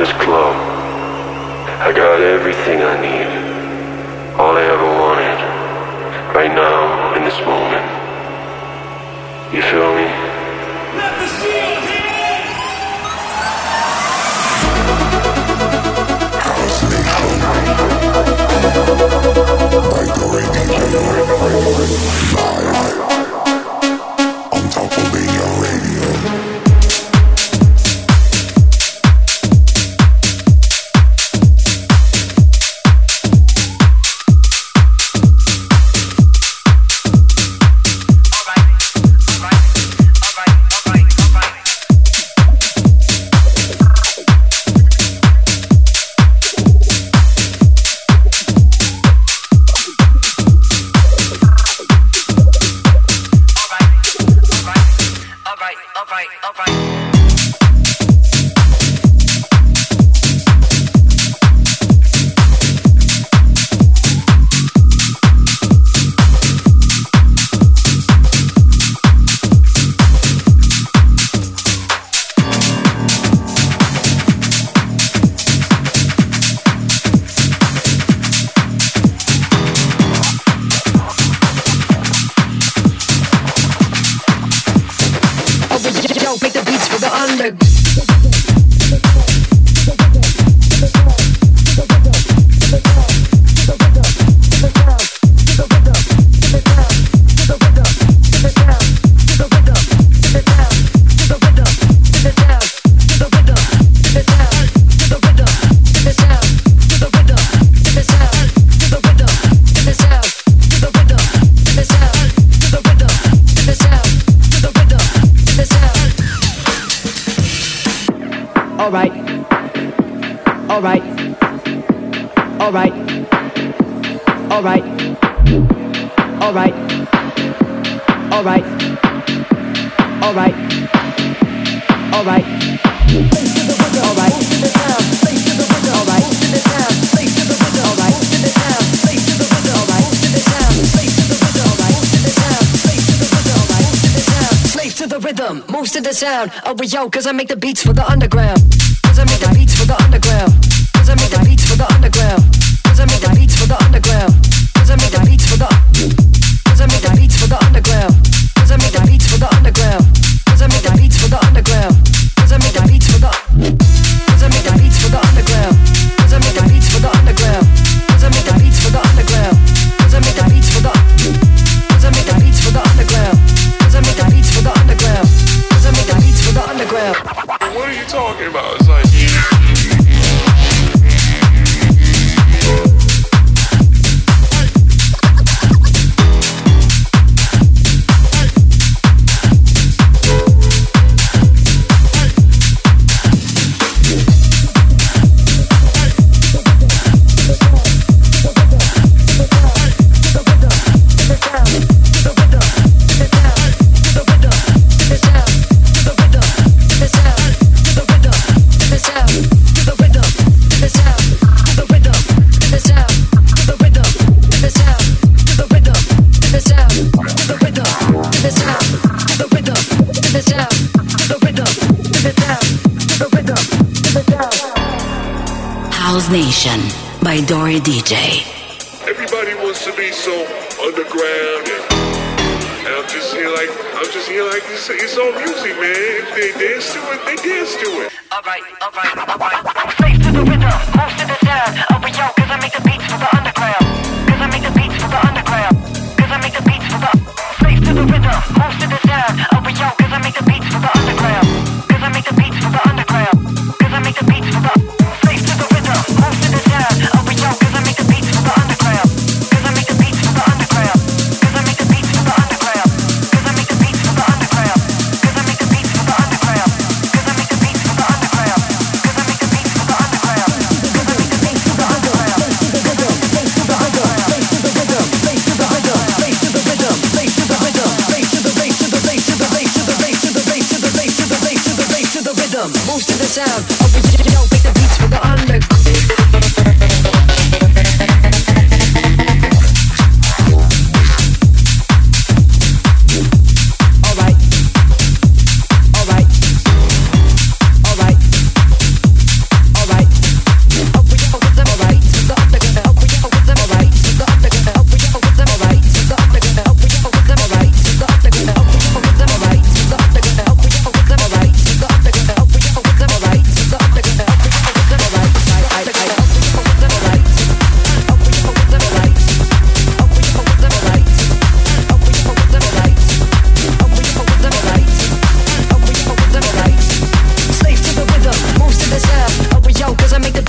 this club. I got everything I need. All I ever wanted. Right now, in this moment. You feel me? Let the seal House Nation. By the radio. Live. On Top Albania Radio. All right. All right. All right. All right. All right. All right. All right. All right. All right. used to the sound of oh, yo, cause I make the beats for the underground. Cause I make the beats for the underground. Cause I make the beats for the underground. Nation by Dori DJ. Everybody wants to be so underground and, and I'm just here like I'm just here like it's, it's all music, man. If they dance to it, they dance to it. Alright, alright, alright. Face to the rhythm, most to the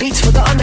beats for the under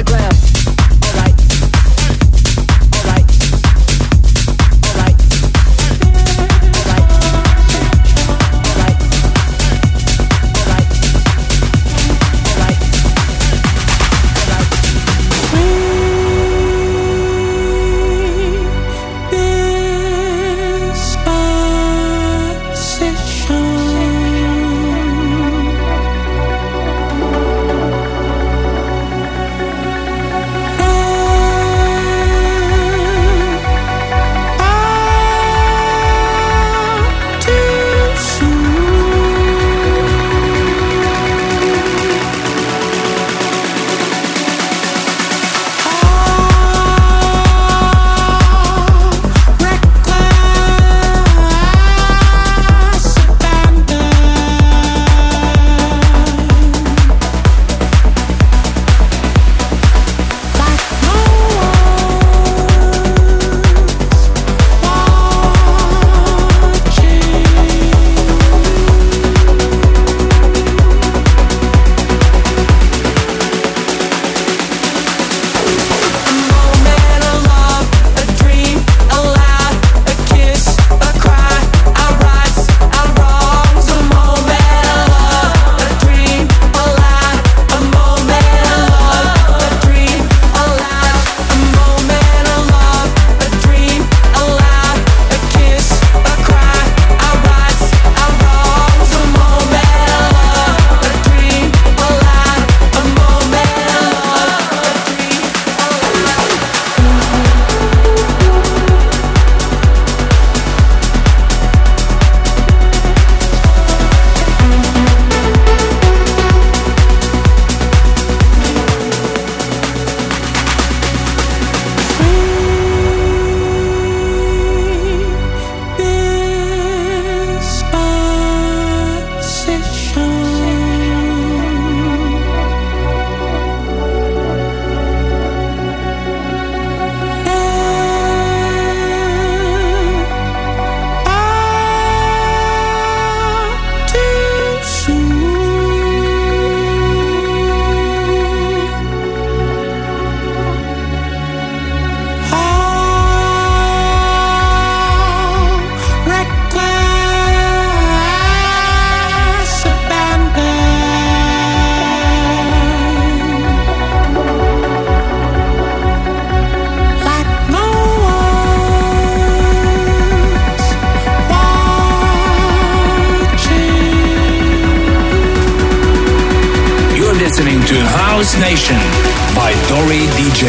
DJ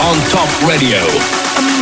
on Top Radio.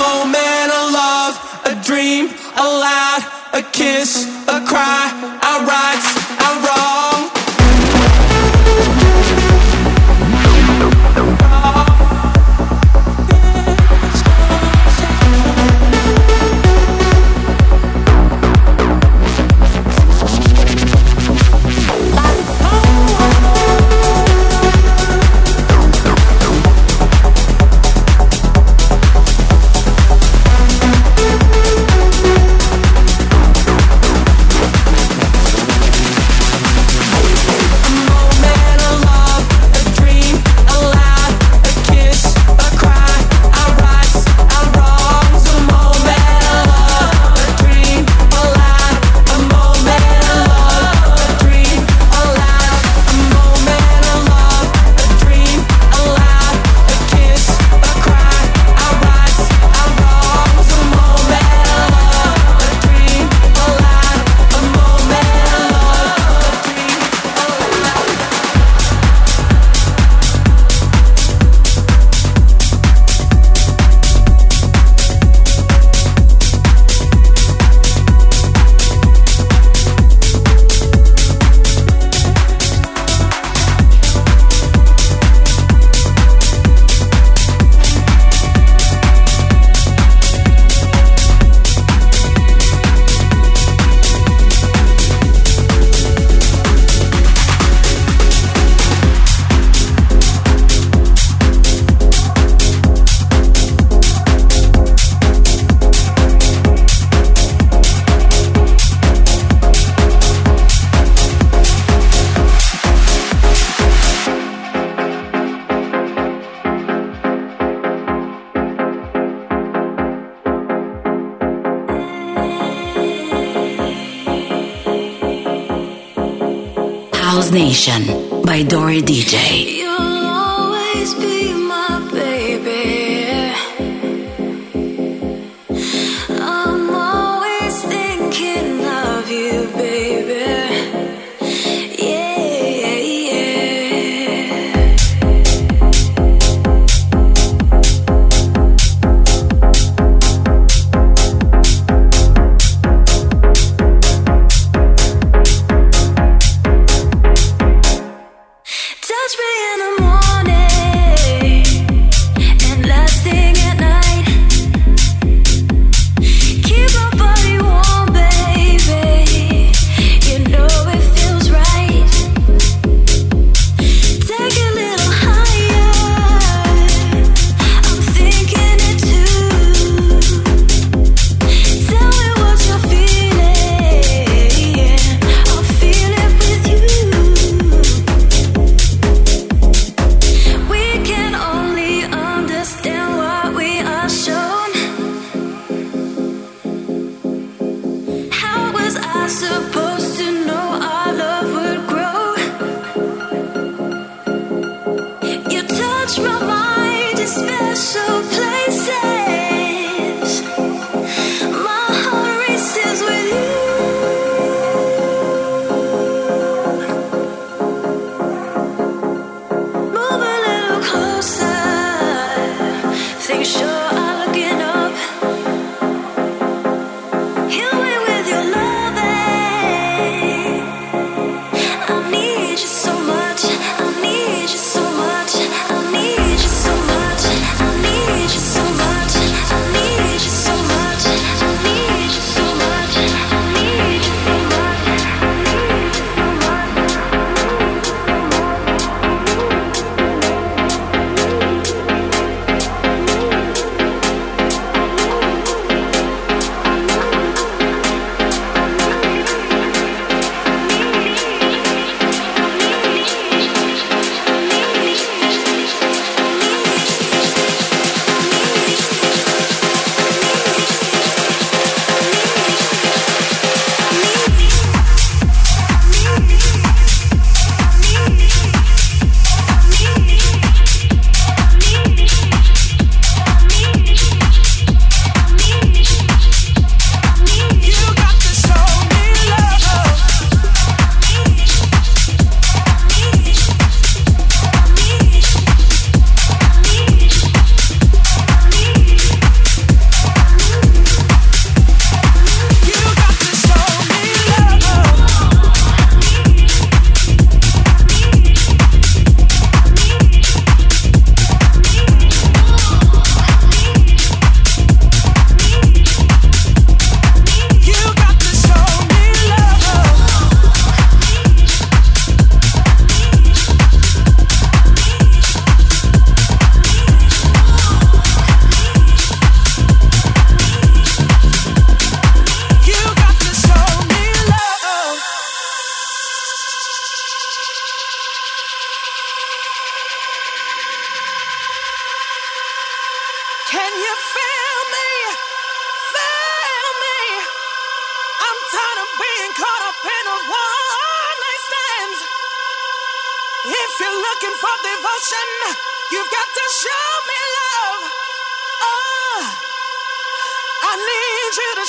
Nation by Dori DJ.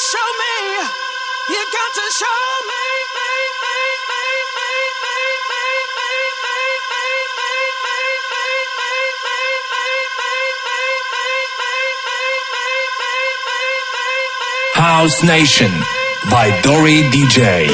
show me. You got to show me. House Nation by Dori DJ.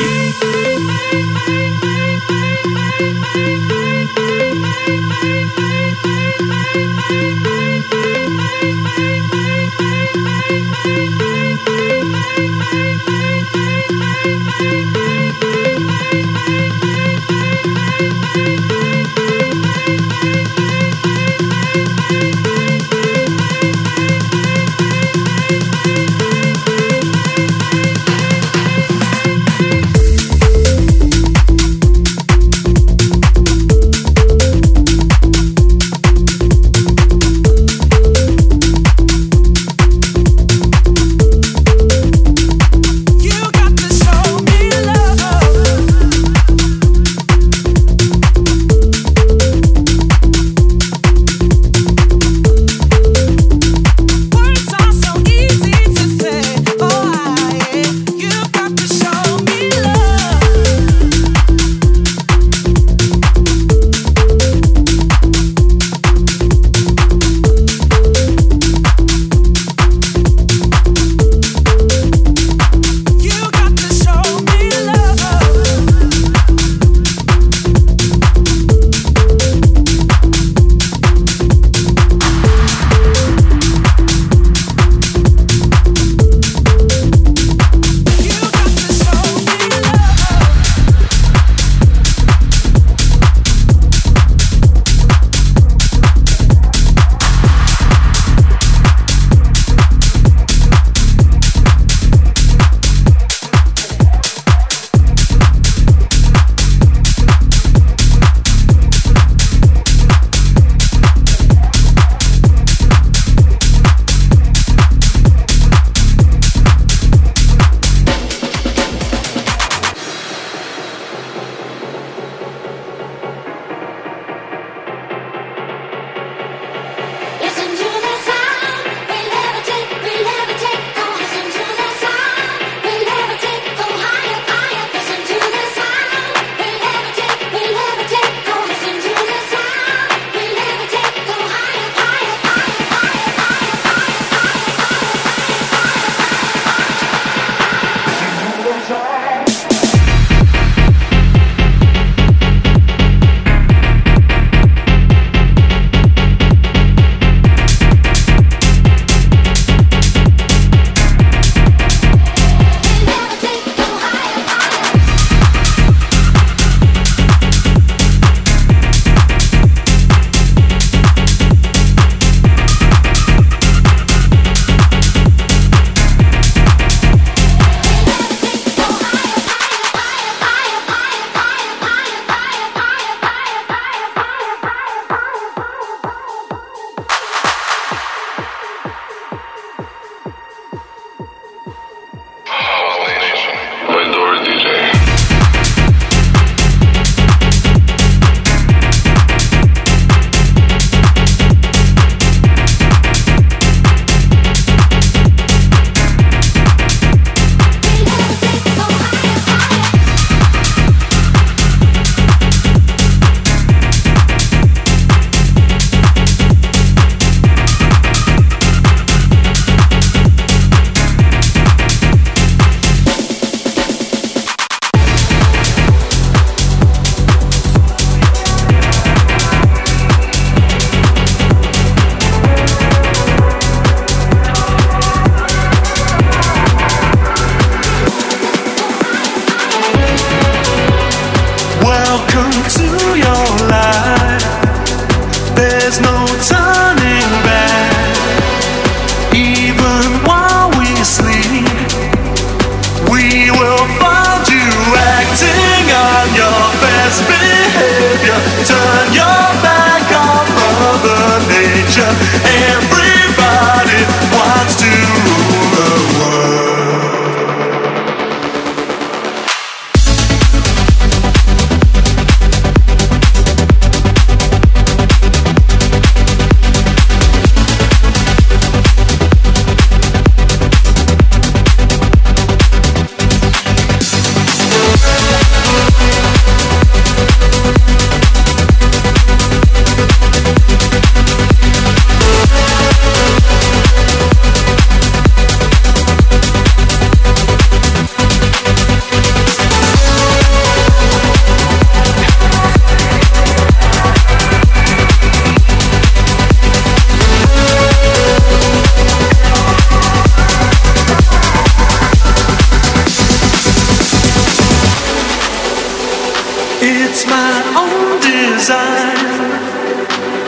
Design.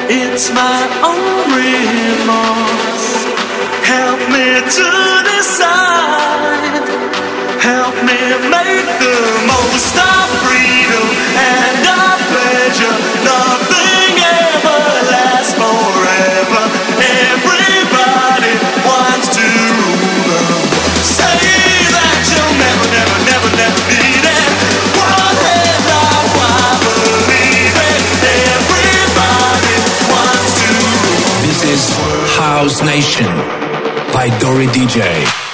It's my own remorse. Help me to decide. Help me make the most of Nation by Dori DJ.